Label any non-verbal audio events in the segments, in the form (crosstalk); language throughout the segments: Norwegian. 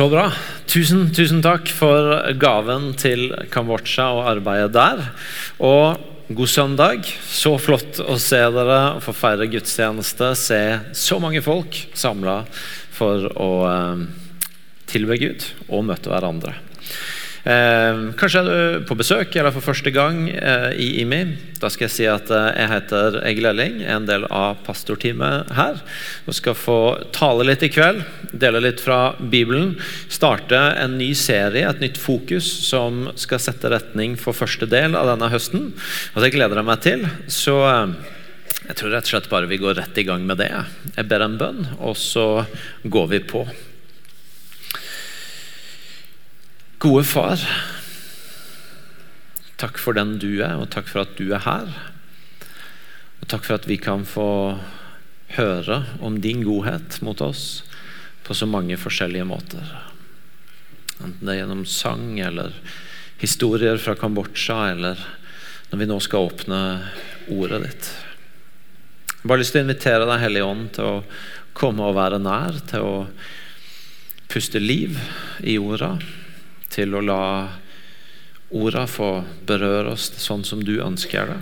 Så bra. Tusen, tusen takk for gaven til Kambodsja og arbeidet der. Og god søndag. Så flott å se dere og få feire gudstjeneste. Se så mange folk samla for å eh, tilbe Gud og møte hverandre. Eh, kanskje er du på besøk eller for første gang eh, i IMI. Da skal jeg si at eh, jeg heter Egil Elling, er en del av pastorteamet her. Og skal få tale litt i kveld, dele litt fra Bibelen. Starte en ny serie, et nytt fokus, som skal sette retning for første del av denne høsten. Og Det gleder jeg meg til. Så jeg tror rett og slett bare vi går rett i gang med det. Jeg ber en bønn, og så går vi på. Gode far, takk for den du er, og takk for at du er her. Og takk for at vi kan få høre om din godhet mot oss på så mange forskjellige måter. Enten det er gjennom sang eller historier fra Kambodsja, eller når vi nå skal åpne ordet ditt. Jeg har bare lyst til å invitere Deg, Hellige Ånd, til å komme og være nær, til å puste liv i orda til å la orda få berøre oss sånn som du ønsker det.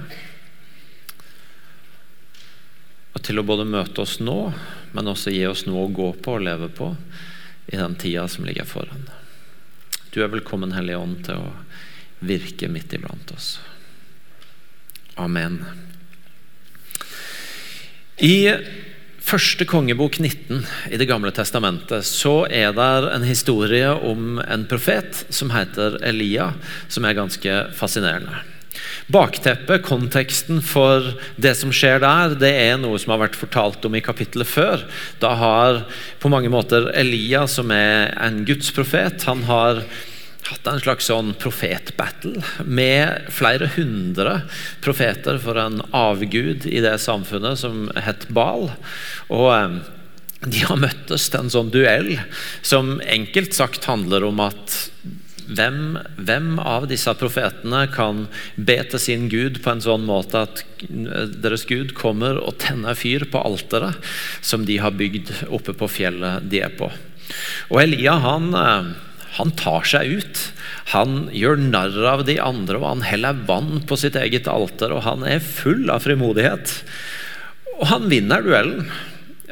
Og til å både møte oss nå, men også gi oss noe å gå på og leve på i den tida som ligger foran. Du er velkommen, Hellige Ånd, til å virke midt iblant oss. Amen. I første kongebok 19 i Det gamle testamentet så er det en historie om en profet som heter Elia, som er ganske fascinerende. Bakteppet, konteksten for det som skjer der, det er noe som har vært fortalt om i kapittelet før. Da har på mange måter Elia, som er en gudsprofet, han har hatt en slags sånn profetbattle med flere hundre profeter for en avgud i det samfunnet som het Bal. Og de har møttes til en sånn duell som enkelt sagt handler om at hvem, hvem, av disse profetene kan be til sin gud på en sånn måte at deres gud kommer og tenner fyr på alteret som de har bygd oppe på fjellet de er på. Og Elia han han tar seg ut. Han gjør narr av de andre, og han heller vann på sitt eget alter. Og han er full av frimodighet. Og han vinner duellen.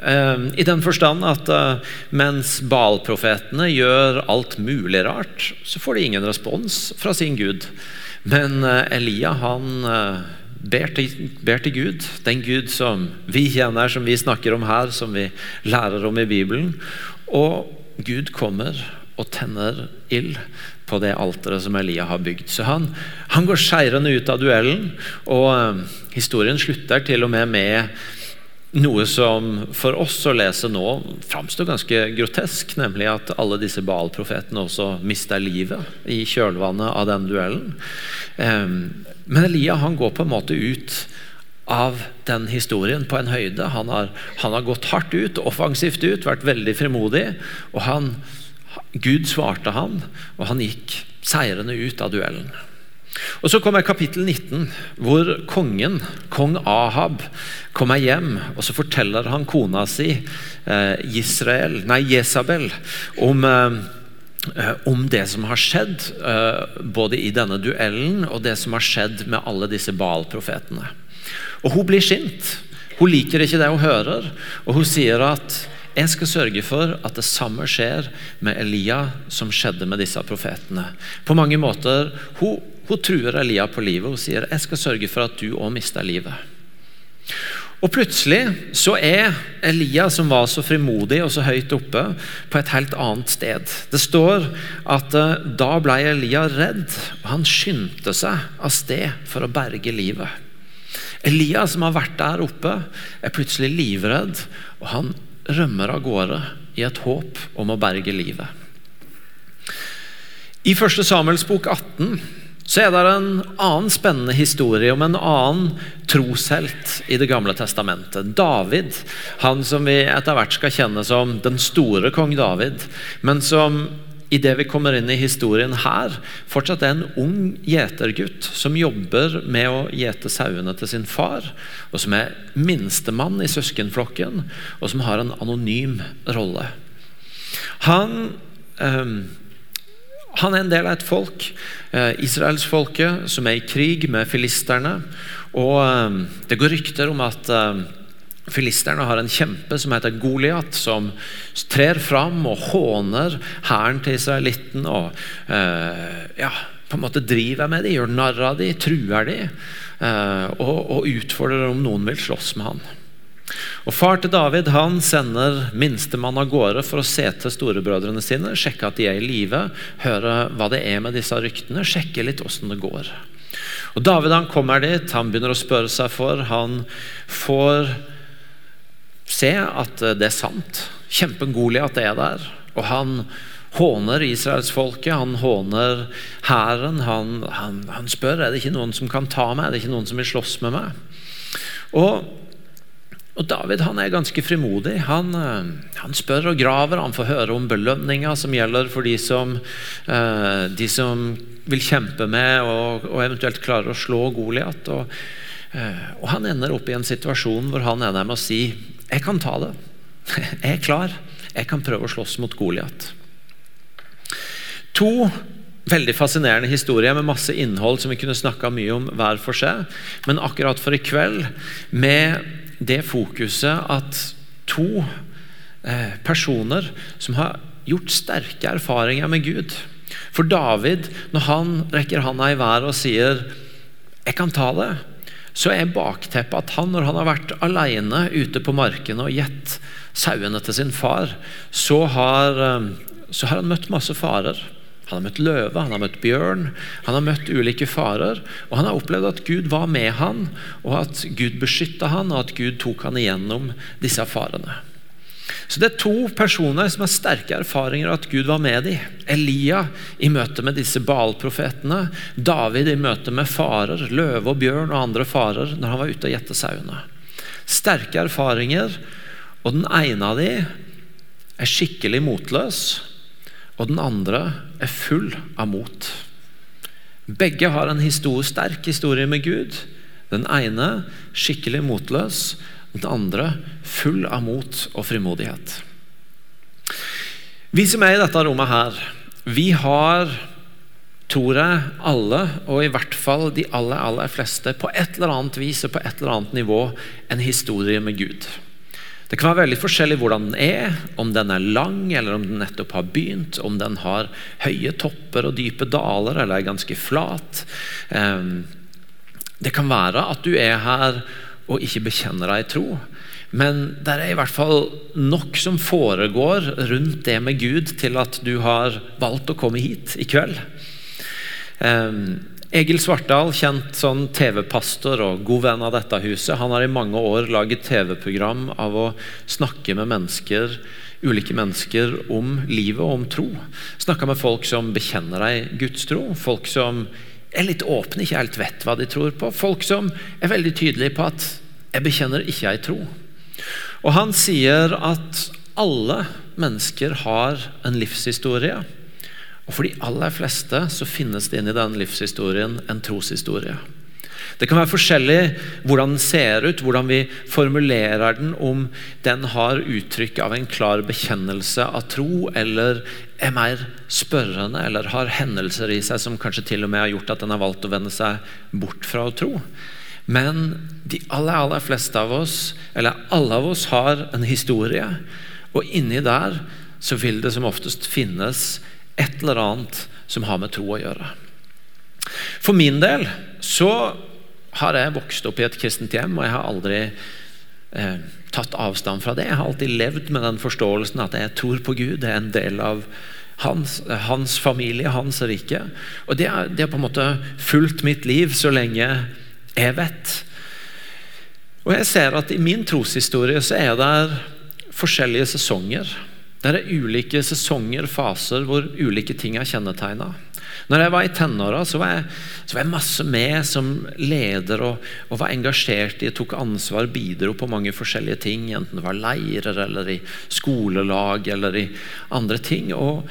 Ehm, I den forstand at eh, mens Baal-profetene gjør alt mulig rart, så får de ingen respons fra sin gud. Men eh, Elia han eh, ber til, ber til Gud, den Gud som vi kjenner, som vi snakker om her, som vi lærer om i Bibelen. Og Gud kommer og tenner ild på det alteret som Elia har bygd. Så han, han går seirende ut av duellen, og um, historien slutter til og med med noe som for oss å lese nå framstår ganske grotesk, nemlig at alle disse Baal-profetene også mister livet i kjølvannet av den duellen. Um, men Elia han går på en måte ut av den historien på en høyde. Han har, han har gått hardt ut, offensivt ut, vært veldig frimodig. og han Gud svarte han, og han gikk seirende ut av duellen. Og Så kommer kapittel 19, hvor kongen, kong Ahab, kommer hjem. og Så forteller han kona si, eh, Israel, nei, Jesabel, om, eh, om det som har skjedd, eh, både i denne duellen og det som har skjedd med alle disse Baal-profetene. Og Hun blir sint. Hun liker ikke det hun hører, og hun sier at jeg skal sørge for at det samme skjer med Elia som skjedde med disse profetene. På mange måter, Hun, hun truer Elia på livet og sier jeg skal sørge for at du òg mister livet. Og Plutselig så er Elia, som var så frimodig og så høyt oppe, på et helt annet sted. Det står at eh, da ble Elia redd, og han skyndte seg av sted for å berge livet. Elia, som har vært der oppe, er plutselig livredd, og han rømmer av gårde i et håp om å berge livet. I 1. Samuels bok 18 så er det en annen spennende historie om en annen troshelt i Det gamle testamentet. David, han som vi etter hvert skal kjenne som den store kong David, men som idet vi kommer inn i historien her, fortsatt er en ung gjetergutt som jobber med å gjete sauene til sin far, og som er minstemann i søskenflokken, og som har en anonym rolle. Han han er en del av et folk, eh, israelsfolket, som er i krig med filisterne. Og eh, Det går rykter om at eh, filisterne har en kjempe som heter Goliat, som trer fram og håner hæren til israelitten. og eh, ja, på en måte driver med dem, gjør narr av dem, truer dem. Eh, og, og utfordrer om noen vil slåss med han. Og Far til David han sender minstemann av gårde for å se til storebrødrene sine, sjekke at de er i live, høre hva det er med disse ryktene, sjekke litt åssen det går. Og David han kommer dit, han begynner å spørre seg for. Han får se at det er sant. Kjempen Goliat er der. Og han håner israelsfolket, han håner hæren. Han, han, han spør er det ikke noen som kan ta meg, er det ikke noen som vil slåss med meg. Og og David han er ganske frimodig. Han, eh, han, spør og graver. Han får høre om belønninga som gjelder for de som, eh, de som vil kjempe med og, og, eventuelt klarer å slå Goliat. Og, eh, og, han ender opp i en situasjon hvor han er der med å si jeg kan ta det. Jeg er klar. Jeg kan prøve å slåss mot Goliat. To veldig fascinerende historier med masse innhold som vi kunne snakka mye om hver for seg. Men akkurat for i kveld med det fokuset at to eh, personer som har gjort sterke erfaringer med Gud For David, når han rekker handa i været og sier 'Jeg kan ta det', så er bakteppet at han, når han har vært alene ute på markene og gitt sauene til sin far, så har, eh, så har han møtt masse farer. Han har møtt løve, han har møtt bjørn, han har møtt ulike farer. Og han har opplevd at Gud var med han, og at Gud beskytta han, og at Gud tok han igjennom disse farene. Så Det er to personer som har sterke erfaringer av at Gud var med dem. Elia i møte med disse Baal-profetene. David i møte med farer, løve og bjørn og andre farer når han var ute og gjette sauene. Sterke erfaringer, og den ene av dem er skikkelig motløs og den andre er full av mot. Begge har en historie, sterk historie med Gud. Den ene skikkelig motløs, den andre full av mot og frimodighet. Vi som er i dette rommet her, vi har, tror jeg, alle, og i hvert fall de aller, aller fleste, på et eller annet vis og på et eller annet nivå en historie med Gud. Det kan være veldig forskjellig hvordan den er, om den er lang eller om den nettopp har begynt, om den har høye topper og dype daler eller er ganske flat. Ehm, det kan være at du er her og ikke bekjenner deg i tro, men det er i hvert fall nok som foregår rundt det med Gud til at du har valgt å komme hit i kveld. Um, Egil Svartdal, kjent sånn TV-pastor og god venn av dette huset, han har i mange år laget TV-program av å snakke med mennesker, ulike mennesker om livet og om tro. Snakka med folk som bekjenner ei gudstro, folk som er litt åpne, ikke helt vet hva de tror på. Folk som er veldig tydelige på at 'jeg bekjenner ikke ei tro'. Og Han sier at alle mennesker har en livshistorie. Og For de aller fleste så finnes det inni den livshistorien en troshistorie. Det kan være forskjellig hvordan den ser ut, hvordan vi formulerer den, om den har uttrykk av en klar bekjennelse av tro, eller er mer spørrende, eller har hendelser i seg som kanskje til og med har gjort at den har valgt å vende seg bort fra å tro. Men de aller, aller fleste av oss, eller alle av oss, har en historie, og inni der så vil det som oftest finnes et eller annet som har med tro å gjøre. For min del så har jeg vokst opp i et kristent hjem, og jeg har aldri eh, tatt avstand fra det. Jeg har alltid levd med den forståelsen at jeg tror på Gud, det er en del av hans, hans familie, hans rike. Og det har, det har på en måte fulgt mitt liv så lenge jeg vet. Og jeg ser at i min troshistorie så er det forskjellige sesonger. Det er ulike sesonger, faser, hvor ulike ting er kjennetegna. Når jeg var i tenåra, så, så, var jeg masse med som leder og, og, var engasjert i, tok ansvar, bidro på mange forskjellige ting. Enten det var leirer eller i skolelag eller i andre ting. Og,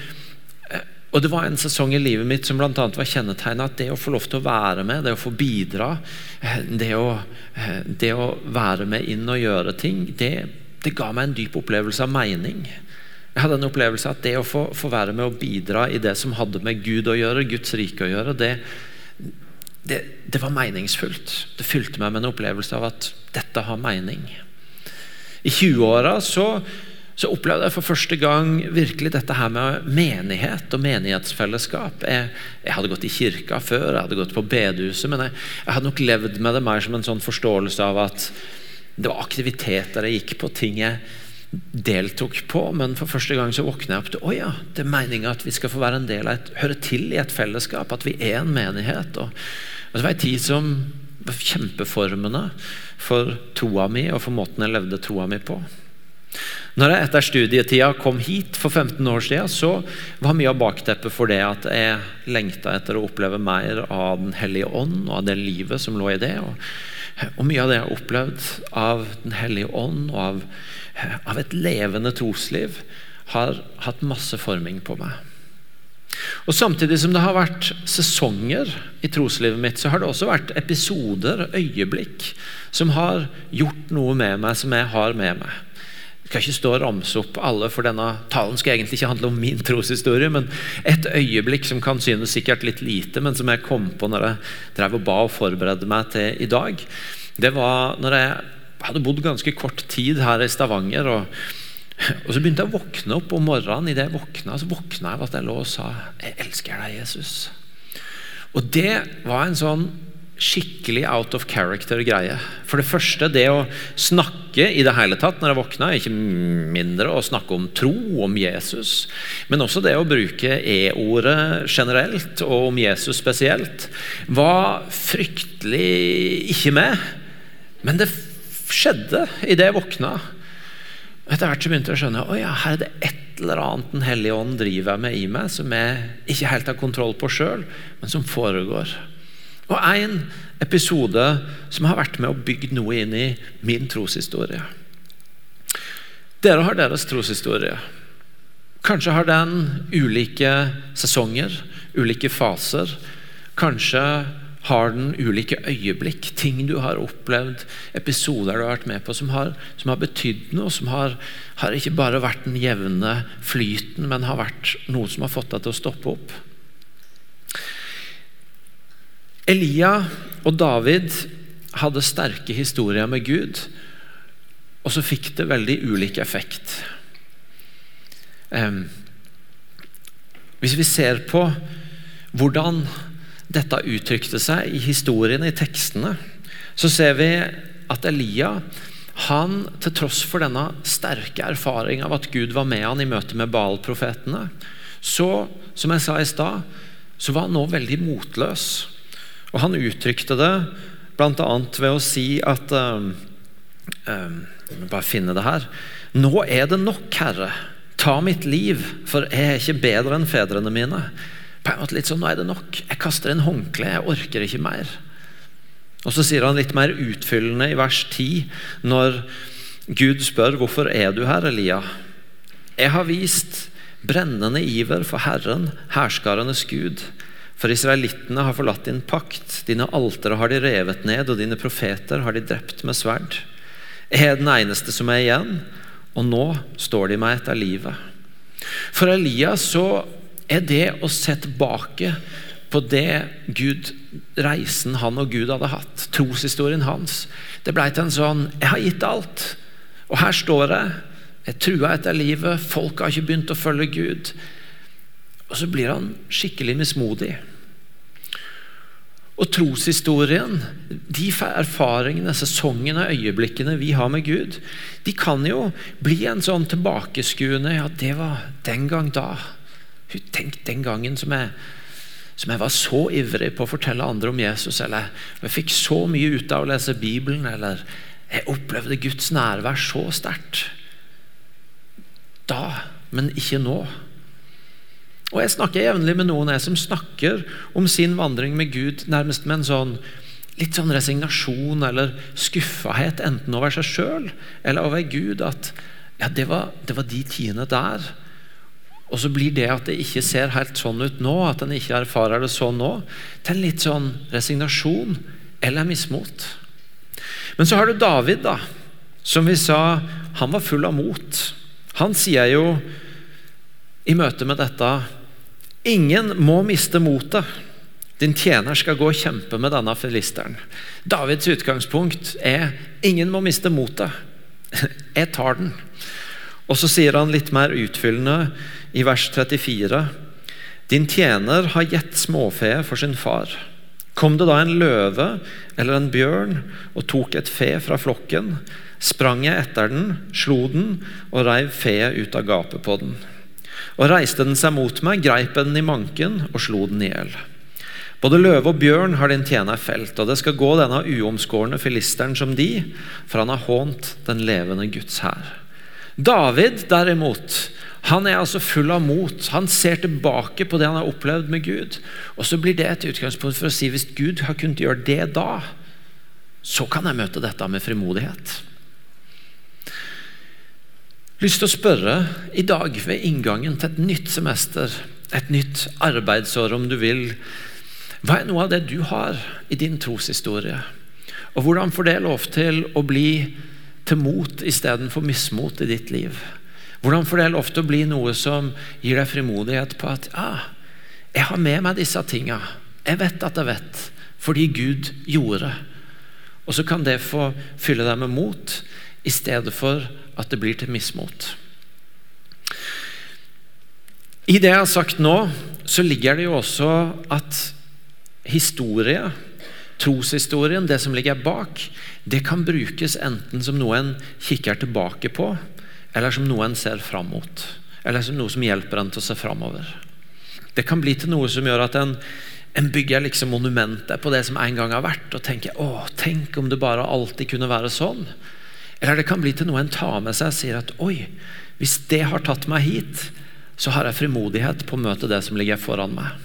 og Det var en sesong i livet mitt som annet var kjennetegna at det å få lov til å være med, det å få bidra, det å, det å være med inn og gjøre ting, det, det ga meg en dyp opplevelse av mening. Jeg hadde en opplevelse at det å få, få være med og bidra i det som hadde med Gud å gjøre, Guds rike å gjøre, det, det, det var meningsfullt. Det fylte meg med en opplevelse av at dette har mening. I 20-åra så, så, opplevde jeg for første gang virkelig dette her med menighet og menighetsfellesskap. Jeg, jeg hadde gått i kirka før, jeg hadde gått på bedehuset, men jeg, jeg hadde nok levd med det mer som en sånn forståelse av at det var aktiviteter jeg gikk på, ting jeg deltok på, men for første gang så våkna jeg opp til å ja, det er meninga at vi skal få være en del av et, høre til i et fellesskap, at vi er en menighet. Og, og Det var en tid som var kjempeformende for troa mi og for måten jeg levde troa mi på. Når jeg etter studietida kom hit for 15 år siden, så var mye av bakteppet for det at jeg lengta etter å oppleve mer av Den hellige ånd og av det livet som lå i det. Og, og mye av det jeg har opplevd av Den hellige ånd og av av et levende trosliv har hatt masse forming på meg. Og Samtidig som det har vært sesonger i troslivet mitt, så har det også vært episoder, øyeblikk, som har gjort noe med meg som jeg har med meg. Jeg skal ikke stå og ramse opp alle, for denne talen skal egentlig ikke handle om min troshistorie, men et øyeblikk som kan synes sikkert litt lite, men som jeg kom på når jeg drev og ba og forberedte meg til i dag, det var når jeg hadde bodd ganske kort tid her i Stavanger. og, og Så begynte jeg å våkne opp om morgenen. Idet jeg våkna, så våkna jeg av at jeg lå og sa 'Jeg elsker deg, Jesus'. Og det var en sånn skikkelig out of character-greie. For det første, det å snakke i det hele tatt når jeg våkna, ikke mindre å snakke om tro, om Jesus, men også det å bruke e-ordet generelt, og om Jesus spesielt, var fryktelig ikke med. Men det skjedde idet jeg våkna. Etter hvert så begynte jeg å skjønne at ja, her er det et eller annet Den hellige ånd driver med i meg, som jeg ikke helt har kontroll på sjøl, men som foregår. Og en episode som har vært med og bygd noe inn i min troshistorie. Dere har deres troshistorie. Kanskje har den ulike sesonger, ulike faser. Kanskje har den ulike øyeblikk, ting du har opplevd, episoder du har vært med på som har, som har betydd noe, som har, har, ikke bare vært den jevne flyten, men har vært noe som har fått deg til å stoppe opp. Elia og David hadde sterke historier med Gud, og så fikk det veldig ulik effekt. Hvis vi ser på hvordan dette uttrykte seg i historiene, i tekstene, så ser vi at Elia han, til tross for denne sterke erfaring av at Gud var med han i møte med Baal-profetene, så, som jeg sa i stad, så var han nå veldig motløs. Og han uttrykte det bl.a. ved å si at um, um, Bare finne det her. Nå er det nok, Herre. Ta mitt liv, for jeg er ikke bedre enn fedrene mine på en måte litt sånn Nå er det nok. Jeg kaster inn håndkle. Jeg orker ikke mer. Og Så sier han litt mer utfyllende i vers 10, når Gud spør hvorfor er du her, Elia. Jeg har vist brennende iver for Herren, herskarenes Gud. For israelittene har forlatt din pakt, dine altere har de revet ned, og dine profeter har de drept med sverd. Jeg er den eneste som er igjen, og nå står de meg etter livet. For Elias så er det å se tilbake på det Gud, reisen han og Gud hadde hatt, troshistorien hans. Det ble til en sånn Jeg har gitt alt, og her står jeg. Jeg trua etter livet. Folk har ikke begynt å følge Gud. Og så blir han skikkelig mismodig. Og troshistorien, de erfaringene, sesongene, øyeblikkene vi har med Gud, de kan jo bli en sånn tilbakeskuende Ja, det var den gang da. Tenk den gangen som jeg, som jeg var så ivrig på å fortelle andre om Jesus, eller jeg fikk så mye ut av å lese Bibelen, eller jeg opplevde Guds nærvær så sterkt. Da, men ikke nå. Og Jeg snakker jevnlig med noen jeg som snakker om sin vandring med Gud nærmest med en sånn litt sånn resignasjon eller skuffahet, enten over seg sjøl eller over Gud. At ja, det var, det var de tiende der og så blir det at det ikke ser helt sånn ut nå, at en ikke erfarer det sånn nå, til en litt sånn resignasjon eller mismot. Men så har du David, da. Som vi sa, han var full av mot. Han sier jo i møte med dette Ingen må miste motet. Din tjener skal gå og kjempe med denne filisteren. Davids utgangspunkt er ingen må miste motet. (laughs) Jeg tar den. Og så sier han litt mer utfyllende i vers 34. Din tjener har gitt småfe for sin far. Kom det da en løve eller en bjørn og tok et fe fra flokken, sprang jeg etter den, slo den og reiv feet ut av gapet på den. Og reiste den seg mot meg, greip den i manken og slo den i hjel. Både løve og bjørn har din tjener felt, og det skal gå denne uomskårne filisteren som de, for han har hånt den levende Guds hær. David derimot, han er altså full av mot. Han ser tilbake på det han har opplevd med Gud. Og så blir det et utgangspunkt for å si hvis Gud har kunnet gjøre det da, så kan jeg møte dette med frimodighet. Lyst til å spørre i dag ved inngangen til et nytt semester, et nytt arbeidsår om du vil, hva er noe av det du har i din troshistorie? Og hvordan får det lov til å bli til mot istedenfor mismot i ditt liv? Hvordan får det lov til å bli noe som gir deg frimodighet på at ja, jeg har med meg disse tinga. Jeg vet at jeg vet, fordi Gud gjorde. Og så kan det få fylle deg med mot, i stedet for at det blir til mismot. I det jeg har sagt nå, så ligger det jo også at historie, troshistorien, det som ligger bak, det kan brukes enten som noe en kikker tilbake på, eller som noe en ser fram mot. Eller som noe som hjelper en til å se framover. Det kan bli til noe som gjør at en, en bygger liksom monumenter på det som en gang har vært, og tenker å, tenk om det bare alltid kunne være sånn. Eller det kan bli til noe en tar med seg og sier at oi, hvis det har tatt meg hit, så har jeg frimodighet på å møte det som ligger foran meg.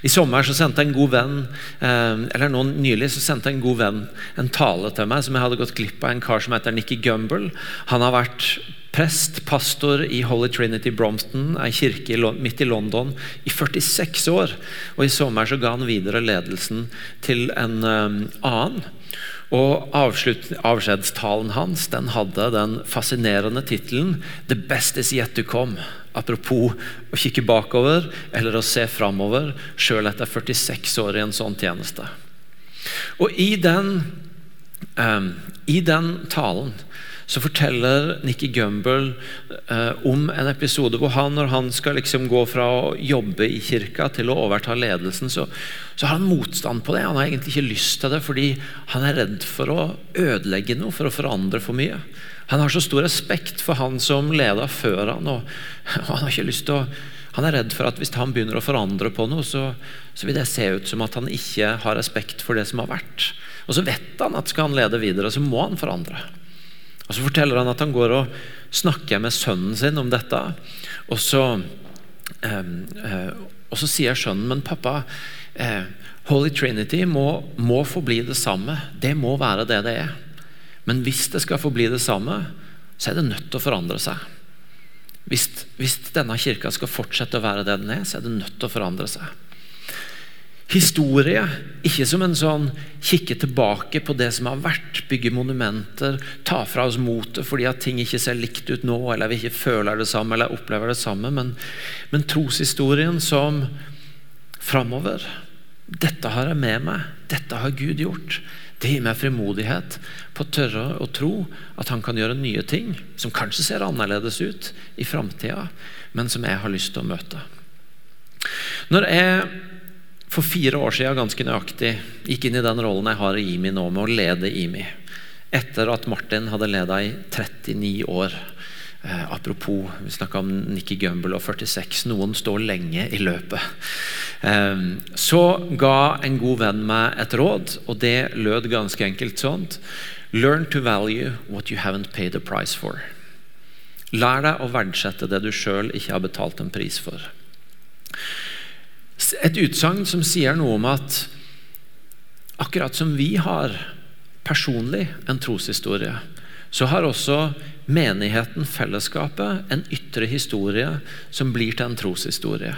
I sommer så sendte en god venn eh, eller noen nylig så sendte en god venn en tale til meg som jeg hadde gått glipp av. En kar som heter Nikki Gumbel. Han har vært prest, pastor i Holy Trinity Brompton, ei kirke midt i London, i 46 år. Og I sommer så ga han videre ledelsen til en um, annen. Og Avskjedstalen hans den hadde den fascinerende tittelen 'The best is yet to come'. Apropos å kikke bakover eller å se framover, sjøl etter 46 år i en sånn tjeneste. Og i den, um, i den talen så forteller Nikki Gumbel eh, om en episode hvor han, når han skal liksom gå fra å jobbe i kirka til å overta ledelsen, så, så, har han motstand på det. Han har egentlig ikke lyst til det fordi han er redd for å ødelegge noe, for å forandre for mye. Han har så stor respekt for han som leda før han, og, og han har ikke lyst til å han er redd for at hvis han begynner å forandre på noe, så, så, vil det se ut som at han ikke har respekt for det som har vært. Og så vet han at skal han lede videre, så må han forandre. Og Så forteller han at han går og snakker med sønnen sin om dette. Og så, eh, eh, og så sier sønnen, men pappa, eh, Holy Trinity må, må forbli det samme. Det må være det det er. Men hvis det skal forbli det samme, så er det nødt til å forandre seg. Hvis, hvis denne kirka skal fortsette å være det den er, så er det nødt til å forandre seg. Historie, ikke som en sånn kikke tilbake på det som har vært, bygge monumenter, ta fra oss motet fordi at ting ikke ser likt ut nå, eller vi ikke føler det samme eller opplever det samme, men, men troshistorien som framover. Dette har jeg med meg, dette har Gud gjort. Det gir meg frimodighet på å tørre å tro at han kan gjøre nye ting, som kanskje ser annerledes ut i framtida, men som jeg har lyst til å møte. Når jeg for fire år siden ganske nøyaktig gikk inn i den rollen jeg har i IMI nå, med å lede IMI. Etter at Martin hadde leda i 39 år. Eh, apropos, vi snakka om Nikki Gumbel og 46. Noen står lenge i løpet. Eh, så ga en god venn meg et råd, og det lød ganske enkelt sånt. Learn to value what you haven't paid a price for. Lær deg å verdsette det du sjøl ikke har betalt en pris for. Et utsagn som sier noe om at akkurat som vi har personlig en troshistorie, så har også menigheten, fellesskapet, en ytre historie som blir til en troshistorie.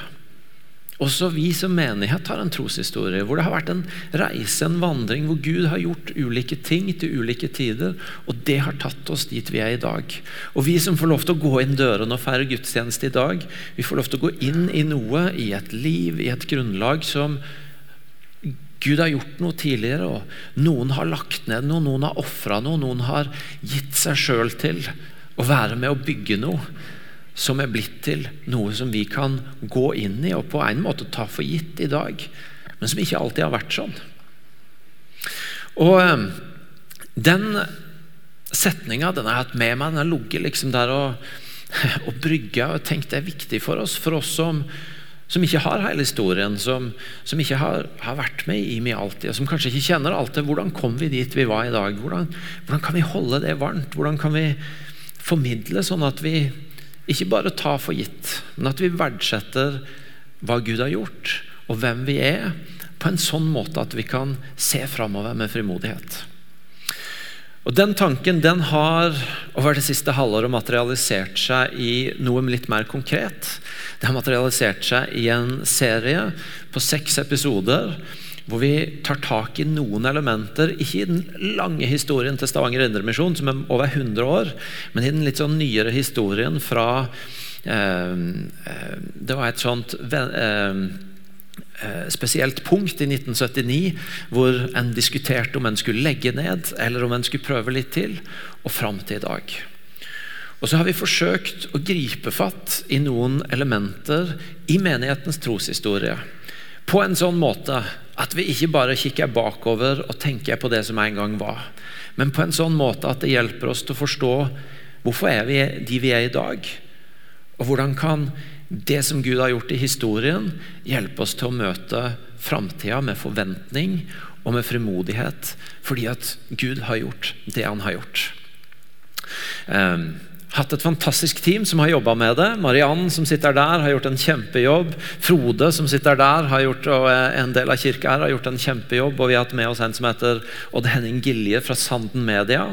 Også vi som menighet har en troshistorie hvor det har vært en reise, en vandring, hvor Gud har gjort ulike ting til ulike tider, og det har tatt oss dit vi er i dag. Og vi som får lov til å gå inn dørene og feire gudstjeneste i dag, vi får lov til å gå inn i noe, i et liv, i et grunnlag som Gud har gjort noe tidligere, og noen har lagt ned noe, noen har ofra noe, noen har gitt seg sjøl til å være med å bygge noe som er blitt til noe som vi kan gå inn i og på en måte ta for gitt i dag, men som ikke alltid har vært sånn. Og ehm, den setninga den har jeg hatt med meg. Den har ligget liksom der og, (laughs) og brygga og tenkt det er viktig for oss. For oss som, som ikke har hele historien, som, som ikke har, har, vært med i mye alltid, og som kanskje ikke kjenner det. Hvordan kom vi dit vi var i dag? Hvordan, hvordan kan vi holde det varmt? Hvordan kan vi formidle sånn at vi ikke bare ta for gitt, men at vi verdsetter hva Gud har gjort, og hvem vi er, på en sånn måte at vi kan se framover med frimodighet. Og Den tanken den har over det siste halvåret materialisert seg i noe litt mer konkret. Det har materialisert seg i en serie på seks episoder hvor vi tar tak i noen elementer, ikke i den lange historien til Stavanger Indremisjon, som er over 100 år, men i den litt sånn nyere historien fra eh, eh Det var et sånt eh, eh, spesielt punkt i 1979 hvor en diskuterte om en skulle legge ned, eller om en skulle prøve litt til, og fram til i dag. Og så har vi forsøkt å gripe fatt i noen elementer i menighetens troshistorie på en sånn måte at vi ikke bare kikker bakover og tenker på det som en gang var, men på en sånn måte at det hjelper oss til å forstå hvorfor er vi de vi er i dag, og hvordan kan det som Gud har gjort i historien, hjelpe oss til å møte framtida med forventning og med frimodighet, fordi at Gud har gjort det han har gjort. Um, hatt et fantastisk team som har jobba med det. Mariann som sitter der, har gjort en kjempejobb. Frode som sitter der, har gjort, og en del av kirka her, har gjort en kjempejobb. Og vi har hatt med oss en som heter Odd Henning Gilje fra Sanden Media.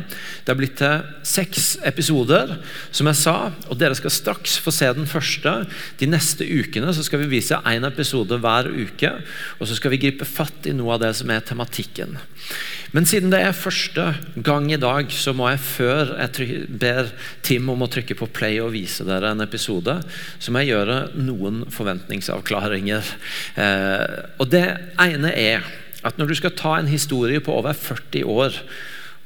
Det har blitt til seks episoder, som jeg sa. Og dere skal straks få se den første. De neste ukene så skal vi vise én episode hver uke. Og så skal vi gripe fatt i noe av det som er tematikken. Men siden det er første gang i dag, så må jeg før jeg ber Tim om å trykke på play og vise dere en episode, så må jeg gjøre noen forventningsavklaringer. Eh, og Det ene er at når du skal ta en historie på over 40 år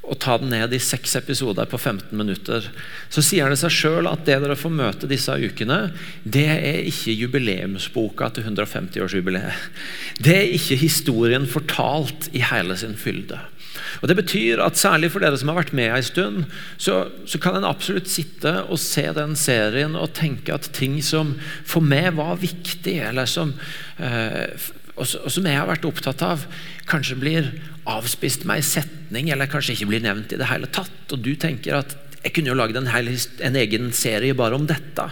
og ta den ned i seks episoder på 15 minutter, så sier det seg sjøl at det dere får møte disse ukene, det er ikke jubileumsboka til 150-årsjubileet. Det er ikke historien fortalt i hele sin fylde. Og Det betyr at særlig for dere som har vært med ei stund, så, så kan en absolutt sitte og se den serien og tenke at ting som for meg var viktig, eller som eh, og, som jeg har vært opptatt av, kanskje blir avspist med ei setning, eller kanskje ikke blir nevnt i det hele tatt. Og du tenker at jeg kunne jo lagd en, en, egen serie bare om dette.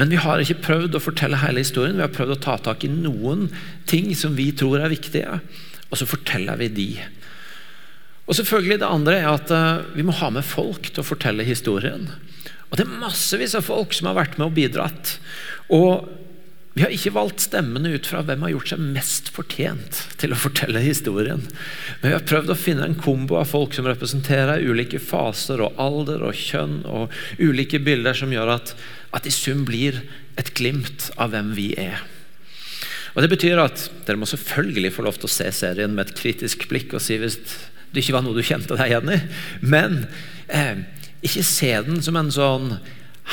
Men vi har ikke prøvd å fortelle hele historien. Vi har prøvd å ta tak i noen ting som vi tror er viktige, og så forteller vi de. Og selvfølgelig Det andre er at uh, vi må ha med folk til å fortelle historien. Og Det er massevis av folk som har vært med og bidratt. Og vi har ikke valgt stemmene ut fra hvem har gjort seg mest fortjent til å fortelle historien. Men vi har prøvd å finne en kombo av folk som representerer ulike faser og alder og kjønn og ulike bilder som gjør at, at i sum blir et glimt av hvem vi er. Og Det betyr at dere må selvfølgelig få lov til å se serien med et kritisk blikk og si hvis det ikke var noe du kjente deg igjen i. Men eh, ikke se den som en sånn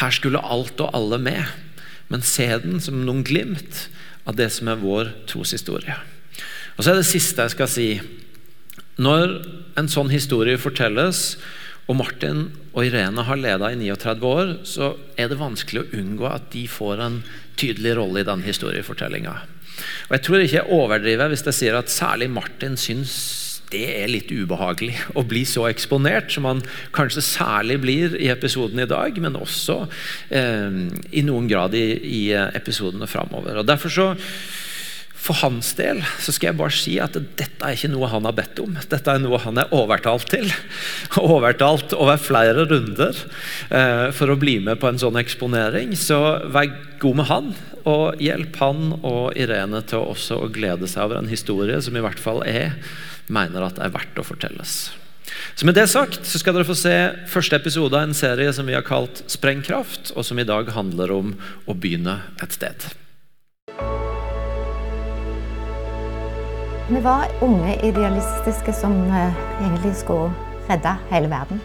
her skulle alt og alle med men se den som noen glimt av det som er vår troshistorie. Og så er det siste jeg skal si. Når en sånn historie fortelles, og Martin og Irene har leda i 39 år, så er det vanskelig å unngå at de får en tydelig rolle i den historiefortellinga. Og Jeg tror ikke jeg overdriver hvis jeg sier at særlig Martin syns det er litt ubehagelig å bli så eksponert, som han kanskje særlig blir i episoden i dag, men også eh, i noen grad i, i episodene framover. Derfor så for hans del så skal jeg bare si at dette er ikke noe han har bedt om. Dette er noe han er overtalt til. (laughs) Overtalt over flere runder eh, for å bli med på en sånn eksponering. Så vær god med han, og hjelp han og Irene til også å glede seg over en historie som i hvert fall jeg mener at det er verdt å fortelles. Så Med det sagt så skal dere få se første episode av en serie som vi har kalt Sprengkraft, og som i dag handler om å begynne et sted. Vi var unge idealistiske som eh, egentlig skulle redde hele verden.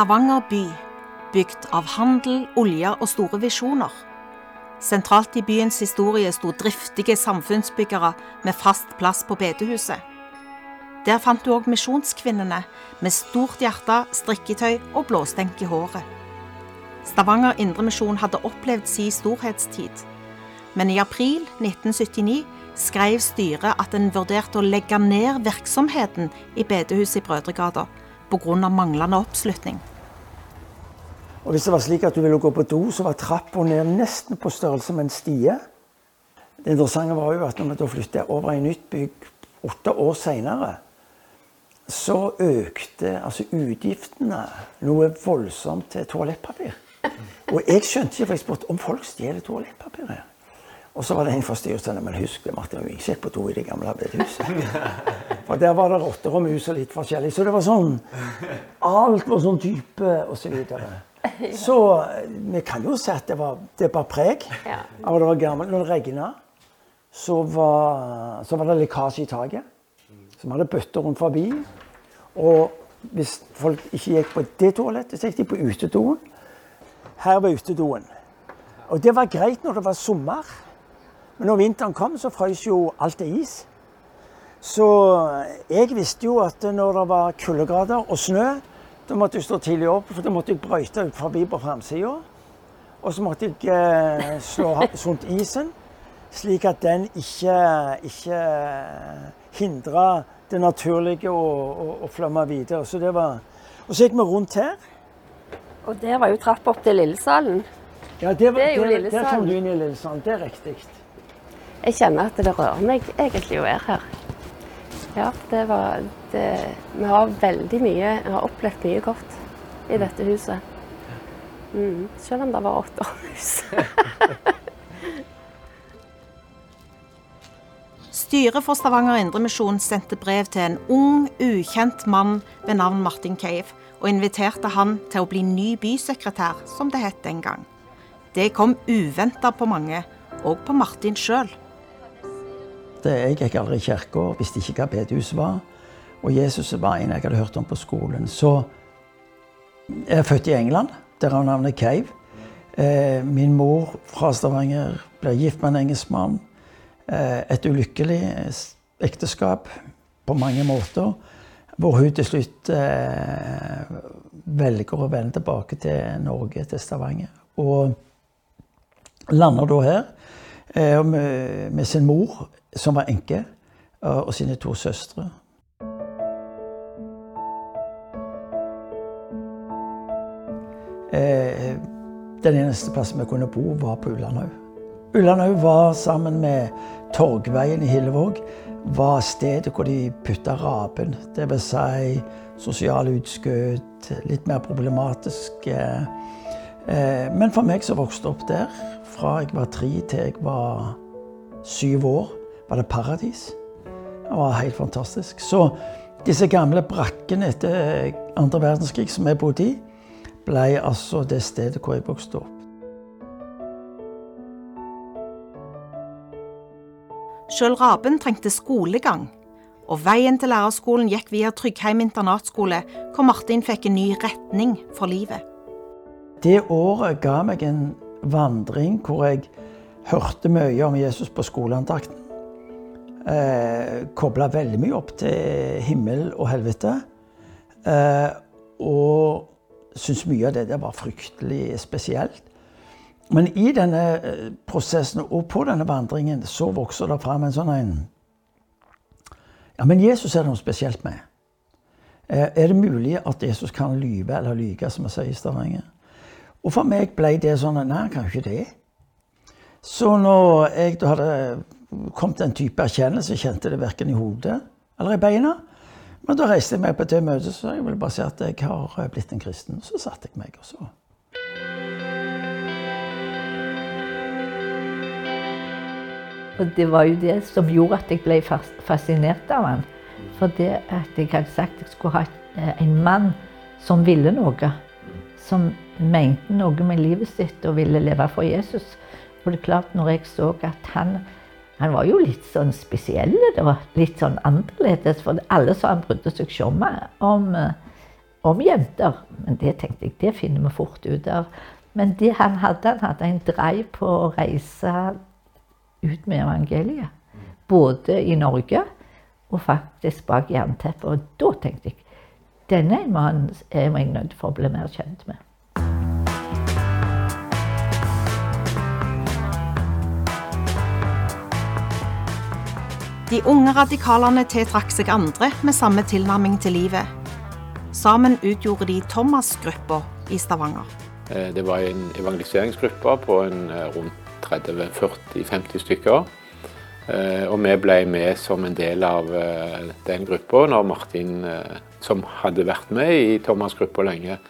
Stavanger by, bygd av handel, olje og store visjoner. Sentralt i byens historie sto driftige samfunnsbyggere med fast plass på bedehuset. Der fant du òg misjonskvinnene med stort hjerte, strikketøy og blåstenk i håret. Stavanger Indremisjon hadde opplevd si storhetstid, men i april 1979 skrev styret at en vurderte å legge ned virksomheten i bedehuset i Brødregata pga. manglende oppslutning. Og Hvis det var slik at du ville gå på do, så var trappa ned nesten på størrelse med en stie. Det interessante var jo at når vi da flytta over i nytt bygg åtte år seinere, så økte altså utgiftene noe voldsomt til toalettpapir. Og jeg skjønte ikke, for jeg spurte om folk stjeler toalettpapir her. Og så var det en fra styret men husk det, Martin, vi gikk på do i det gamle bedehuset. For der var det rotter og mus og litt forskjellig. Så det var sånn Alt var sånn type, og så videre. Så vi kan jo si at det var, det bar preg av at det var gammelt. Når det regna, så, så, var det lekkasje i taket. Så vi hadde bøtter rundt forbi. Og hvis folk ikke gikk på det toalettet, så gikk de på utedoen. Her var utedoen. Og det var greit når det var sommer. Men når vinteren kom, så frøs jo alt til is. Så jeg visste jo at når det var kuldegrader og snø, da måtte jeg stå tidlig opp, for da måtte jeg brøyte ut forbi på framsida. Og så måtte jeg eh, slå (laughs) sunt isen, slik at den ikke, ikke hindra det naturlige å, å, å flømme videre. Så det var, og så gikk vi rundt her. Og der var jo trappa opp til Lillesalen. Ja, det, var, det er jo Lillesalen. Der kom du inn i Lillesalen. Det er riktig. Jeg kjenner at det rører meg egentlig å være her. Ja, det var det, Vi har veldig mye Vi har opplevd mye godt i dette huset. Mm, selv om det var åtte hus. (laughs) Styret for Stavanger Indremisjon sendte brev til en ung, ukjent mann ved navn Martin Cave, og inviterte han til å bli ny bysekretær, som det het den gang. Det kom uventa på mange, og på Martin sjøl. Jeg gikk aldri i kirka, visste ikke hva bedehuset var. Og Jesus var en jeg hadde hørt om på skolen. Så jeg er født i England, derav navnet Cave. Eh, min mor fra Stavanger ble gift med en engelskmann. Eh, et ulykkelig ekteskap på mange måter. Hvor hun til slutt eh, velger å vende tilbake til Norge, til Stavanger. Og lander da her med sin mor som var enke, og sine to søstre. Eh, den eneste plassen vi kunne bo, var på Ullandhaug. Ullandhaug var sammen med Torgveien i Hillevåg var stedet hvor de putta rapen. Dvs. Si sosiale utskudd, litt mer problematisk. Eh, men for meg som vokste opp der, fra jeg var tre til jeg var syv år, var det paradis. Det var helt fantastisk. Så disse gamle brakkene etter andre verdenskrig som jeg bodde i, ble altså det stedet hvor jeg vokste opp. Sjøl Raben trengte skolegang, og veien til lærerskolen gikk via Tryggheim internatskole, hvor Martin fikk en ny retning for livet. Det året ga meg en vandring hvor jeg hørte mye om Jesus på skoleandakten eh, kobla veldig mye opp til himmel og helvete. Eh, og syntes mye av det der var fryktelig spesielt. Men i denne eh, prosessen og på denne vandringen så vokser det fram en sånn en Ja, men Jesus er det noe spesielt med. Eh, er det mulig at Jesus kan lyve eller lyge, som vi sier i Stavanger? Og for meg ble det sånn Nei, han kan ikke det. Så når jeg da hadde kommet til en type erkjennelse, kjente det verken i hodet eller i beina. Men da reiste jeg meg på det møtet så jeg ville bare si at jeg har blitt en kristen. Så satte jeg meg og så. Og det var jo det som gjorde at jeg ble fascinert av han. For det at jeg hadde sagt at jeg skulle ha eh, en mann som ville noe. Som mente noe med livet sitt og ville leve for Jesus. Og det er klart, når jeg så at han han var jo litt sånn spesiell, da. Litt sånn annerledes. For alle sa han brydde seg ikke om, om, jenter. Men det tenkte jeg, det finner vi fort ut av. Men det han hadde, han hadde en drive på å reise ut med evangeliet. Både i Norge og faktisk bak jernteppet. Og da tenkte jeg denne mannen er jeg nødt for å bli mer kjent med. De unge radikalene tiltrakk seg andre med samme tilnærming til livet. Sammen utgjorde de Thomas-gruppa i Stavanger. Eh, det var en evangeliseringsgruppe på en eh, rundt 30-40-50 stykker. Eh, og vi ble med som en del av den gruppa når Martin, som hadde vært med i Thomas-gruppa lenge,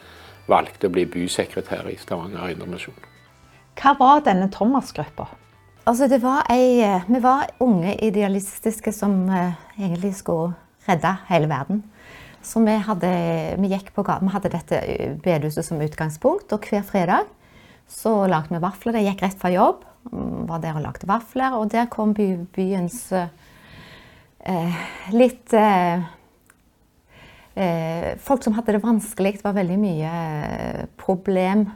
valgte å bli bysekretær i Stavanger Indremisjon. Hva var denne Thomas-gruppa? Altså, det var ei, vi var unge idealistiske som egentlig skulle redde hele verden. Så vi hadde, vi på, vi hadde dette bedehuset som utgangspunkt, og hver fredag så lagde vi vafler. Det gikk rett fra jobb. Mm, var der og lagde vafler. Og der kom by, byens eh, litt eh, eh, Folk som hadde det vanskelig. Det var veldig mye eh, problem.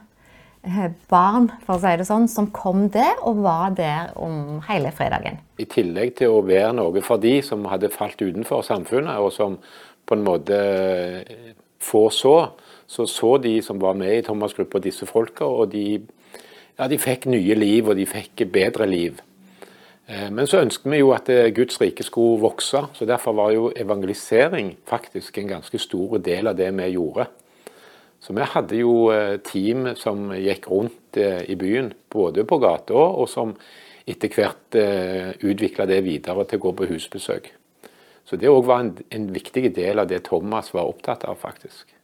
Eh, barn for å si det sånn, som kom der og var der om hele fredagen. I tillegg til å være noe for de som hadde falt utenfor samfunnet, og som på en måte få så, så så de som var med i Thomas-gruppa, disse folka, og de, ja, de fikk nye liv, og de fikk bedre liv. Eh, men så ønsket vi jo at eh, Guds rike skulle vokse, så derfor var jo evangelisering faktisk en ganske stor del av det vi gjorde. Så vi hadde jo eh, team som gikk rundt i byen, både på gata og som etter hvert utvikla det videre til å gå på husbesøk. Så det òg var en, en viktig del av det Thomas var opptatt av, faktisk.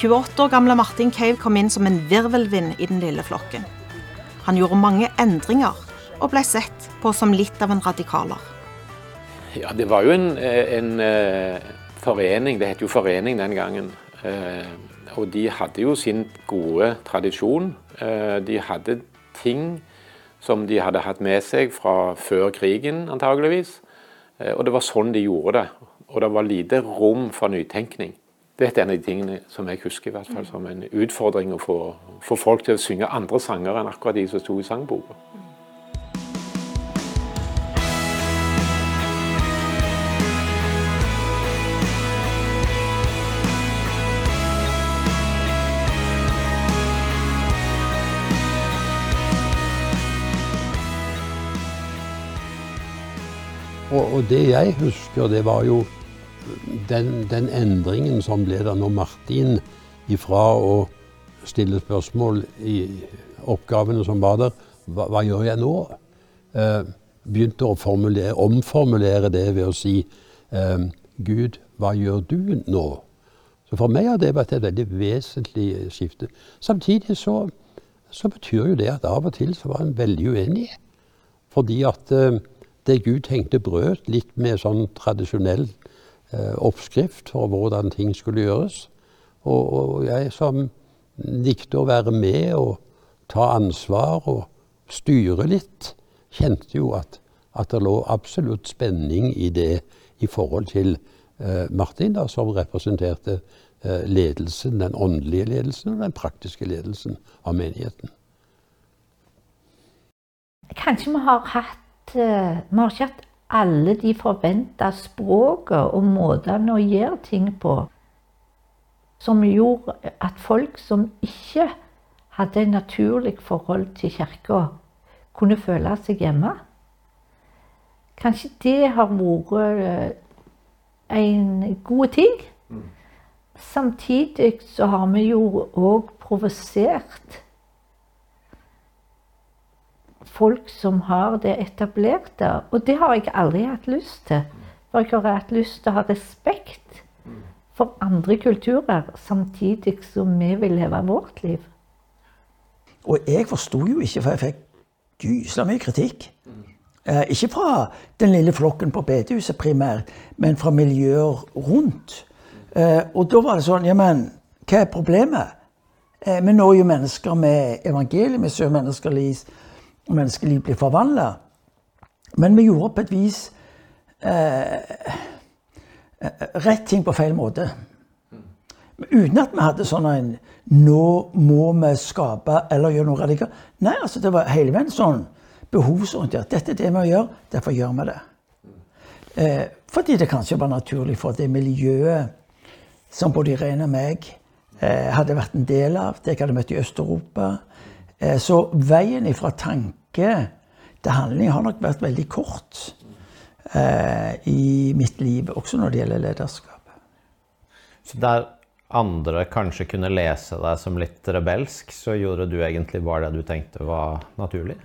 28 år gamle Martin Cave kom inn som en virvelvind i den lille flokken. Han gjorde mange endringer, og ble sett på som litt av en radikaler. Ja, det var jo en, en uh, forening, det het jo forening den gangen. Uh, og de hadde jo sin gode tradisjon. De hadde ting som de hadde hatt med seg fra før krigen, antageligvis. og det var sånn de gjorde det. Og det var lite rom for nytenkning. Det er en av de tingene som jeg husker i hvert fall som en utfordring å få, få folk til å synge andre sanger enn akkurat de som sto i sangboka. Og, det jeg husker, det var jo den, den, endringen som ble der når Martin ifra å stille spørsmål i oppgavene som var der, hva, hva gjør jeg nå? Eh, begynte å omformulere det ved å si eh, Gud, hva gjør du nå? Så For meg har det vært et veldig vesentlig skifte. Samtidig så, så betyr jo det at av og til så var han veldig uenig. Fordi at eh, det Gud tenkte brøt litt med sånn tradisjonell Eh, oppskrift for hvordan ting skulle gjøres. Og, og jeg som likte å være med og ta ansvar og styre litt, kjente jo at, at det lå absolutt spenning i det i forhold til eh, Martin, da, som representerte eh, ledelsen, den åndelige ledelsen og den praktiske ledelsen av menigheten. Kanskje vi har hatt eh, Vi har ikke hatt alle de forventa språket og måtene å gjøre ting på. som gjorde at folk som ikke hadde en naturlig forhold til kirka, kunne føle seg hjemme. Kanskje det har vært eh, en god ting. Samtidig så har vi jo òg provosert folk som har det etablerte. Og det har jeg aldri hatt lyst til. For jeg har hatt lyst til å ha respekt for andre kulturer, samtidig som vi vil leve vårt liv. Og jeg forsto jo ikke, for jeg fikk gysla mye kritikk. Eh, ikke fra den lille flokken på bedehuset primært, men fra miljøer rundt. Eh, og da var det sånn Ja, men hva er problemet? Eh, vi når jo mennesker med evangeliet. Vi ser menneskeliv, menneskeliv blir forvandla. Men vi gjorde på et vis eh, rett ting på feil måte. Uten at vi hadde sånn en Nå må vi skape eller gjøre noe radikalt. Nei, altså det var hele veien sånn behovsorientert. Dette er det vi må gjøre, derfor gjør vi det. Eh, fordi det kanskje var naturlig for det miljøet som både Irene og meg eh, hadde vært en del av, det jeg hadde møtt i Øst-Europa. Eh, så veien ifra tanke til handling har nok vært veldig kort eh, i mitt liv, også når det gjelder lederskap. Så der andre kanskje kunne lese deg som litt rebelsk, så gjorde du egentlig bare det du tenkte var naturlig?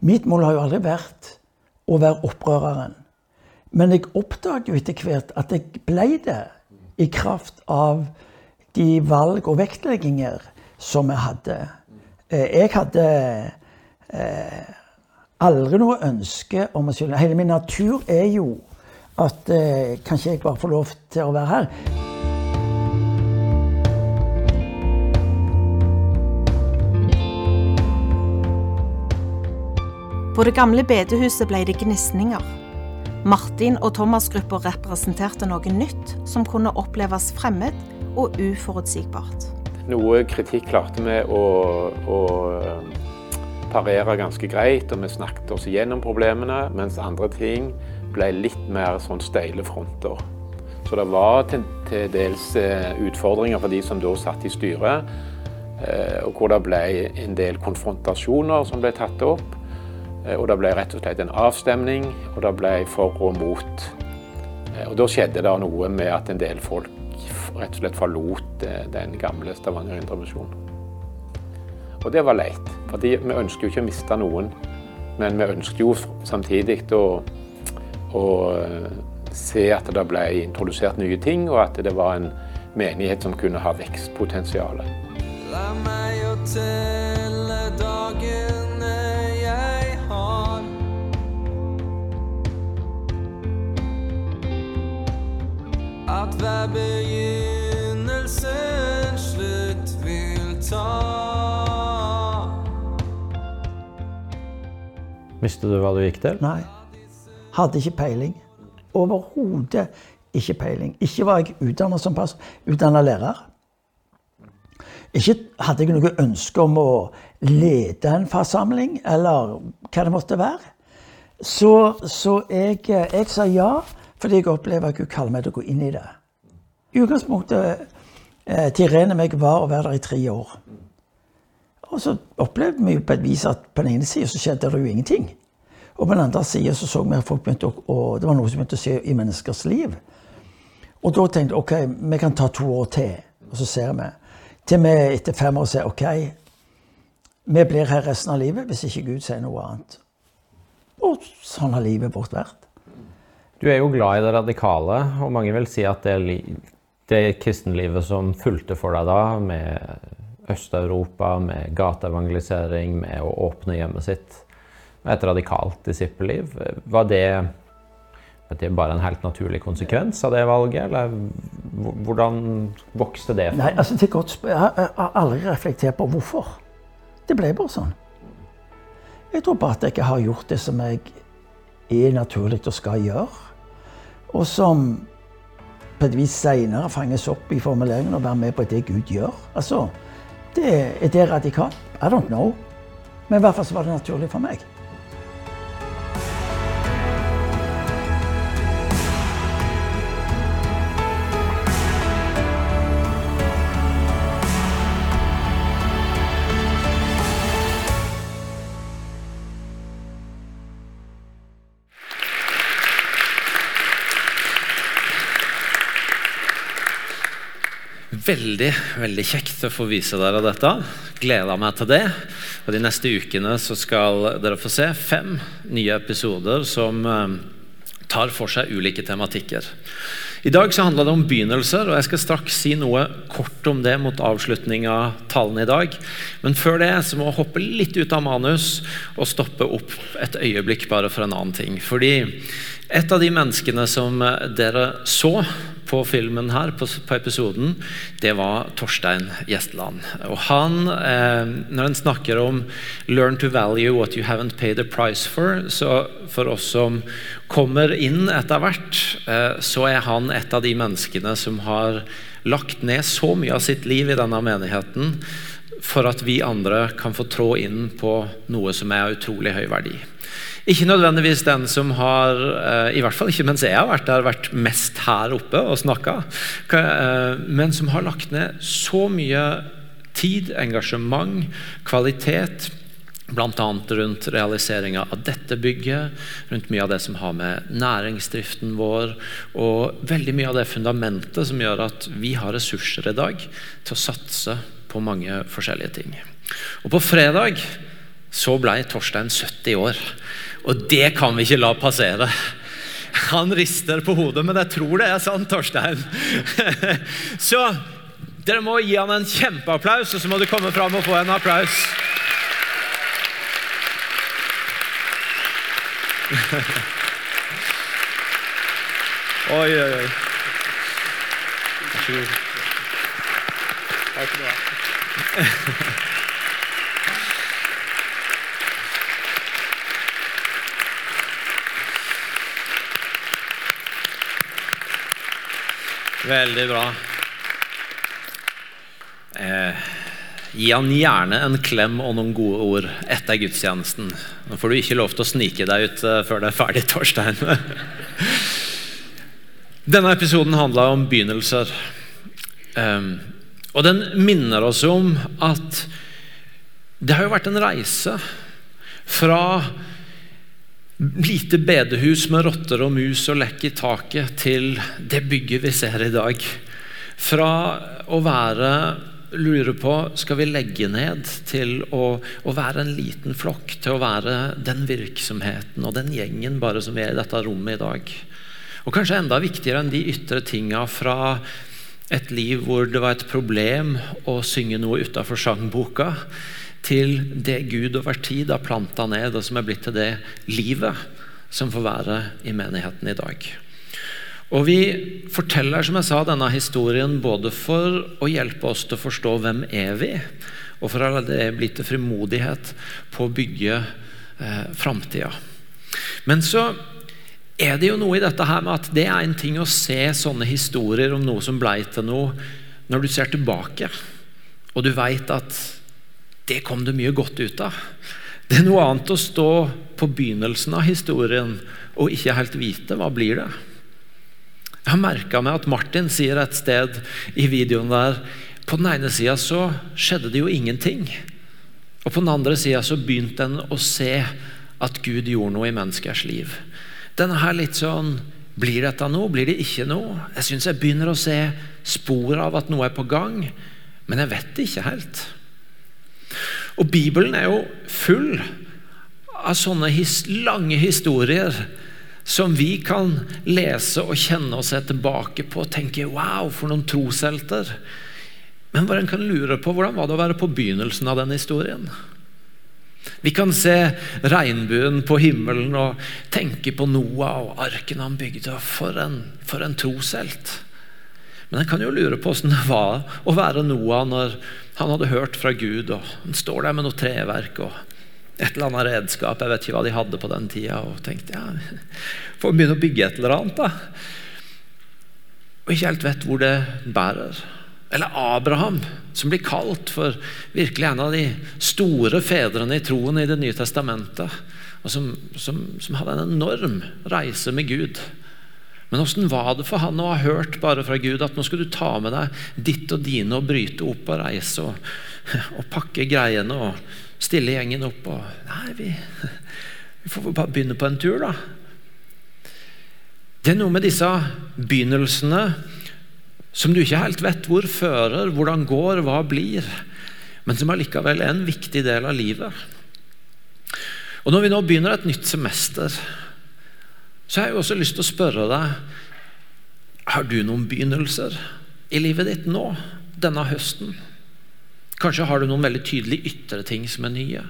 Mitt mål har jo aldri vært å være opprøreren. Men jeg oppdaget jo etter hvert at jeg ble det i kraft av de valg og vektlegginger som jeg hadde. Eh, jeg hadde eh, aldri noe ønske om å skylde. Hele min natur er jo at eh, kanskje jeg bare får lov til å være her. På det gamle bedehuset ble det gnisninger. Martin og Thomas-gruppa representerte noe nytt som kunne oppleves fremmed og uforutsigbart. Noe kritikk klarte vi å, å eh, parere ganske greit, og vi snakket oss igjennom problemene, mens andre ting ble litt mer sånn steile fronter. Så det var til, til dels eh, utfordringer for de som da satt i styret, eh, og hvor det ble en del konfrontasjoner som ble tatt opp. Eh, og det ble rett og slett en avstemning, og det ble for og mot. Og da skjedde det noe med at en del folk rett og slett forlot den gamle Stavanger Indremisjon. Og det var leit, for vi ønsket jo ikke å miste noen. Men vi ønsket jo samtidig å, å se at det ble introdusert nye ting, og at det var en menighet som kunne ha vekstpotensial. La meg jo Visste du hva du gikk til? Nei. Hadde ikke peiling. Overhodet ikke peiling. Ikke var jeg utdanna som pass, utdanna lærer. Ikke hadde jeg noe ønske om å lede en forsamling, eller hva det måtte være. Så, så jeg, jeg, sa ja, fordi jeg opplever at Gud kaller meg til å gå inn i det. I utgangspunktet eh, til Irene meg var å være der i tre år. Og så opplevde vi på et vis at på den ene sida så skjedde det jo ingenting. Og på den andre sida så så vi at folk begynte å, det var noe som begynte å skje i menneskers liv. Og da tenkte jeg ok, vi kan ta to år til, og så ser vi. Til vi etter fem år sier OK, vi blir her resten av livet hvis ikke Gud sier noe annet. Og sånn har livet vårt vært. Du er jo glad i det radikale, og mange vil si at det, det kristenlivet som fulgte for deg da, med Øst-Europa, med gateevangelisering, med å åpne hjemmet sitt, et radikalt disippelliv, var det det er bare en helt naturlig konsekvens av det valget, eller hvordan vokste det Nei, altså det er godt Jeg har aldri reflektert på hvorfor. Det ble bare sånn. Jeg tror bare at jeg ikke har gjort det som jeg er naturlig og skal gjøre. Og som på et vis seinere fanges opp i formuleringen og være med på det Gud gjør. Altså, det, Er det radikalt? I don't know. Men i hvert fall så var det naturlig for meg. Veldig veldig kjekt å få vise dere dette. Gleder meg til det. Og De neste ukene så skal dere få se fem nye episoder som eh, tar for seg ulike tematikker. I dag så handler det om begynnelser, og jeg skal straks si noe kort om det mot avslutning av talen i dag. Men før det så må jeg hoppe litt ut av manus og stoppe opp et øyeblikk bare for en annen ting. Fordi et av de menneskene som dere så på filmen her, på, på episoden, det var Torstein Gjesteland. Og han, eh, når en snakker om 'learn to value what you haven't paid a price for', så for oss som kommer inn etter hvert, eh, så er han et av de menneskene som har lagt ned så mye av sitt liv i denne menigheten for at vi andre kan få trå inn på noe som er av utrolig høy verdi. Ikke nødvendigvis den som har, eh, i hvert fall ikke mens jeg har vært der, vært mest her oppe og snakka, eh, men som har lagt ned så mye tid, engasjement, kvalitet, bl.a. rundt realiseringa av dette bygget, rundt mye av det som har med næringsdriften vår, og veldig mye av det fundamentet som gjør at vi har ressurser i dag til å satse på mange forskjellige ting. Og På fredag så ble Torstein 70 år. Og det kan vi ikke la passere. Han rister på hodet, men jeg tror det er sant, Torstein. (laughs) Så dere må gi han en kjempeapplaus, og så må du komme fram og få en applaus. Oi, oi, oi. Takk skal du ha. Veldig bra. Eh, gi han gjerne en klem og noen gode ord etter gudstjenesten. Nå får du ikke lov til å snike deg ut eh, før det er ferdig, (laughs) Torstein. Denne episoden handla om begynnelser. Um, og den minner oss om at det har jo vært en reise fra lite bedehus med rotter og mus og lekk i taket til det bygget vi ser i dag. Fra å være lure på skal vi legge ned, til å, å, være en liten flokk, til å være den virksomheten og den gjengen bare som er i dette rommet i dag. Og kanskje enda viktigere enn de ytre tinga fra et liv hvor det var et problem å synge noe utafor sangboka, til det Gud over tid har planta ned, og som er blitt til det livet som får være i menigheten i dag. Og Vi forteller som jeg sa, denne historien både for å hjelpe oss til å forstå hvem er vi og for å la det bli til frimodighet på å bygge eh, framtida. Men så er det jo noe i dette her med at det er en ting å se sånne historier om noe som blei til noe, når du ser tilbake, og du veit at det kom det mye godt ut av. Det er noe annet å stå på begynnelsen av historien og ikke helt vite hva blir det. Jeg har merka meg at Martin sier et sted i videoen der På den ene sida så skjedde det jo ingenting. Og på den andre sida så begynte en å se at Gud gjorde noe i menneskers liv. Denne her litt sånn Blir dette noe? Blir det ikke noe? Jeg syns jeg begynner å se spor av at noe er på gang, men jeg vet det ikke helt. Og Bibelen er jo full av sånne his lange historier som vi kan lese og kjenne og se tilbake på og tenke 'wow, for noen troshelter'. Men bare en kan lure på hvordan var det å være på begynnelsen av den historien? Vi kan se regnbuen på himmelen og tenke på Noah og arken han bygde. For en, for en troshelt. Men en kan jo lure på hvordan det var å være Noah når han hadde hørt fra Gud, og han står der med noe treverk og et eller annet redskap. Jeg vet ikke hva de hadde på den tida. Og tenkte ja, (laughs) får begynne å bygge et eller annet, da. Og ikke helt vet hvor det bærer. Eller Abraham, som blir kalt for virkelig en av de store fedrene i troen i Det nye testamentet. Og som, som, som hadde en enorm reise med Gud. Men åssen var det for han å ha hørt bare fra Gud at nå skal du ta med deg ditt og dine og bryte opp og reise og, (laughs) og pakke greiene og stille gjengen opp og Nei, vi, vi får bare begynne på en tur, da. Det er noe med disse begynnelsene som du ikke helt vet hvor fører, hvordan går, hva blir, men som allikevel er en viktig del av livet. Og Når vi nå begynner et nytt semester, så har jeg også lyst til å spørre deg Har du noen begynnelser i livet ditt nå, denne høsten? Kanskje har du noen veldig tydelige ytre ting som er nye.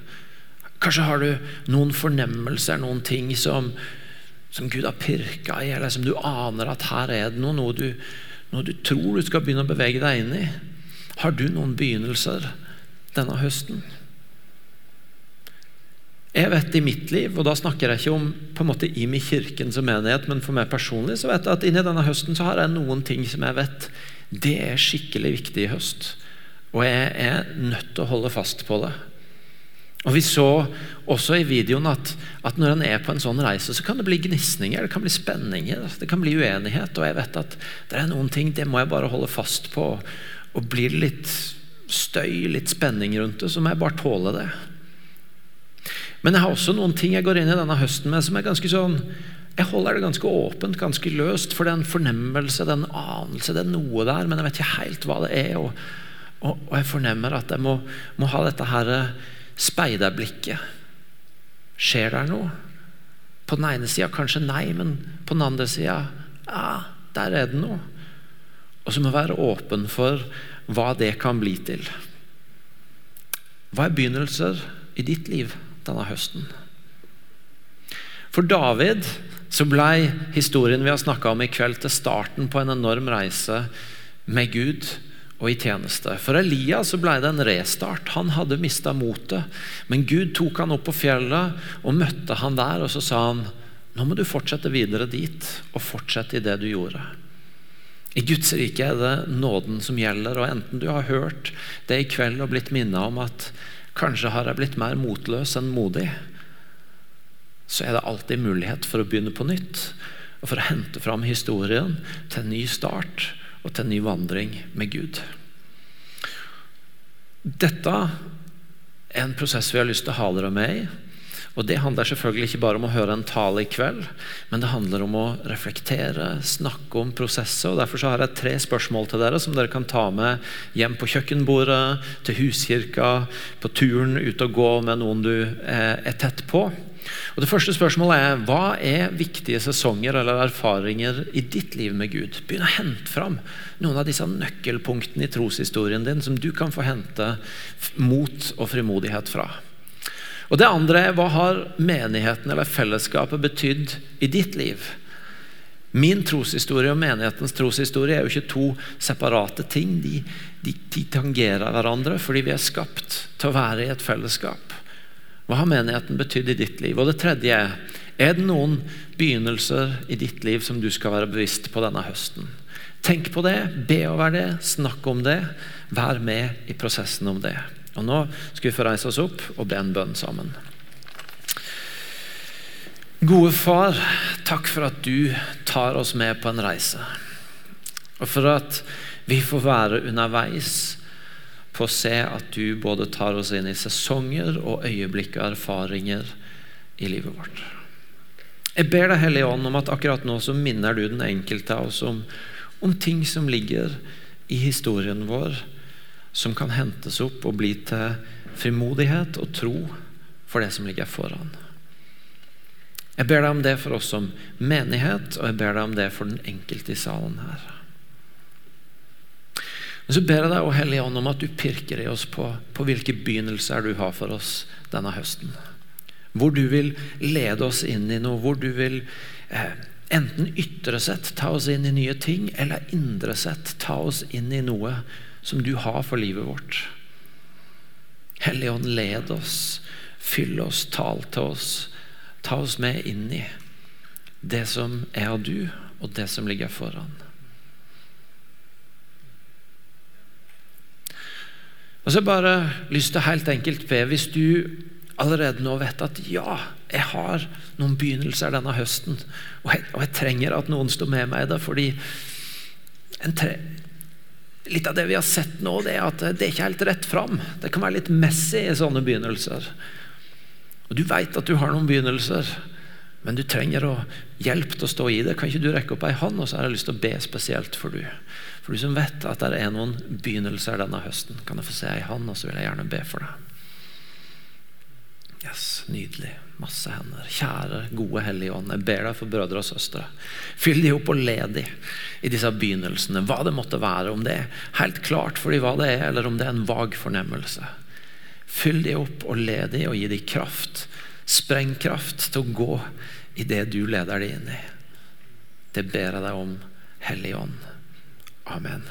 Kanskje har du noen fornemmelser, noen ting som, som Gud har pirka i, eller som du aner at her er det noe, noe du, noe du tror du skal begynne å bevege deg inn i. Har du noen begynnelser denne høsten? Jeg vet i mitt liv, og da snakker jeg ikke om på en måte i min kirken som menighet, men for meg personlig, så vet jeg at inni denne høsten så har jeg noen ting som jeg vet det er skikkelig viktig i høst. Og jeg er nødt til å holde fast på det. Og Vi så også i videoen at, at når en er på en sånn reise, så kan det bli gnisninger, det kan bli spenninger, det kan bli uenighet. Og jeg vet at det er noen ting det må jeg bare holde fast på. Og blir det litt støy, litt spenning rundt det, så må jeg bare tåle det. Men jeg har også noen ting jeg går inn i denne høsten med som er ganske sånn Jeg holder det ganske åpent, ganske løst, for det er en fornemmelse, det er en anelse, det er noe der, men jeg vet ikke helt hva det er. Og, og, og jeg fornemmer at jeg må, må ha dette her speiderblikket. Skjer det noe? På den ene sida kanskje nei, men på den andre sida ja, der er det noe. Og så må jeg være åpen for hva det kan bli til. Hva er begynnelser i ditt liv? denne høsten. For David så ble historien vi har snakka om i kveld, til starten på en enorm reise med Gud og i tjeneste. For Elia så ble det en restart. Han hadde mista motet. Men Gud tok han opp på fjellet og møtte han der, og så sa han nå må du fortsette videre dit, og fortsette i det du gjorde. I Guds rike er det nåden som gjelder, og enten du har hørt det i kveld og blitt minnet om at Kanskje har jeg blitt mer motløs enn modig. Så er det alltid mulighet for å begynne på nytt. Og for å hente fram historien til en ny start og til en ny vandring med Gud. Dette er en prosess vi har lyst til å ha dere med i. Og Det handler selvfølgelig ikke bare om å høre en tale i kveld, men det handler om å reflektere, snakke om prosesser. og Derfor har jeg tre spørsmål til dere som dere kan ta med hjem på kjøkkenbordet, til huskirka, på turen ut og gå med noen du er tett på. Og Det første spørsmålet er hva er viktige sesonger eller erfaringer i ditt liv med Gud? Begynn å hente fram noen av disse nøkkelpunktene i troshistorien din som du kan få hente mot og frimodighet fra. Og det andre er hva har menigheten eller fellesskapet betydd i ditt liv? Min troshistorie og menighetens troshistorie er jo ikke to separate ting. De, de, de, tangerer hverandre fordi vi er skapt til å være i et fellesskap. Hva har menigheten betydd i ditt liv? Og det tredje er er det noen begynnelser i ditt liv som du skal være bevisst på denne høsten? Tenk på det, be over det, snakk om det. Vær med i prosessen om det. Og Nå skal vi få reise oss opp og be en bønn sammen. Gode Far, takk for at du tar oss med på en reise. Og for at vi får være underveis på å se at du både tar oss inn i sesonger og øyeblikk og erfaringer i livet vårt. Jeg ber deg, Hellige Ånd, om at akkurat nå så minner du den enkelte av oss om, om ting som ligger i historien vår, som kan hentes opp og bli til frimodighet og tro for det som ligger foran. Jeg ber deg om det for oss som menighet, og jeg ber deg om det for den enkelte i salen her. Men så ber jeg deg, å Hellige Ånd, om at du pirker i oss på, på hvilke begynnelser du har for oss denne høsten. Hvor du vil lede oss inn i noe, hvor du vil eh, enten ytre sett ta oss inn i nye ting, eller indre sett ta oss inn i noe som du har for livet vårt. Hellige Ånd, led oss, fyll oss, tal til oss. Ta oss med inn i det som er av du, og det som ligger foran. Og så bare lyst til helt enkelt be, hvis du allerede nå vet at ja, jeg har noen begynnelser denne høsten, og jeg, og jeg trenger at noen står med meg i det, fordi en, tre, Litt av det vi har sett nå, det er at det er ikke helt rett fram. Det kan være litt messy i sånne begynnelser. Og Du veit at du har noen begynnelser, Men du trenger å hjelp til å stå i det. Kan ikke du rekke opp ei hånd, og så har jeg lyst til å be spesielt for du. For du som vet at det er noen begynnelser denne høsten. Kan jeg få se ei hånd, og så vil jeg gjerne be for deg. Yes, Nydelig. Masse hender. Kjære, gode Hellige Ånd, jeg ber deg for brødre og søstre. Fyll de opp og led de i disse begynnelsene, hva det måtte være. Om det er helt klart for de hva det er, eller om det er en vag fornemmelse. Fyll de opp og led de og gi de kraft, sprengkraft til å gå i det du leder de inn i. Det ber jeg deg om, Hellige Ånd. Amen.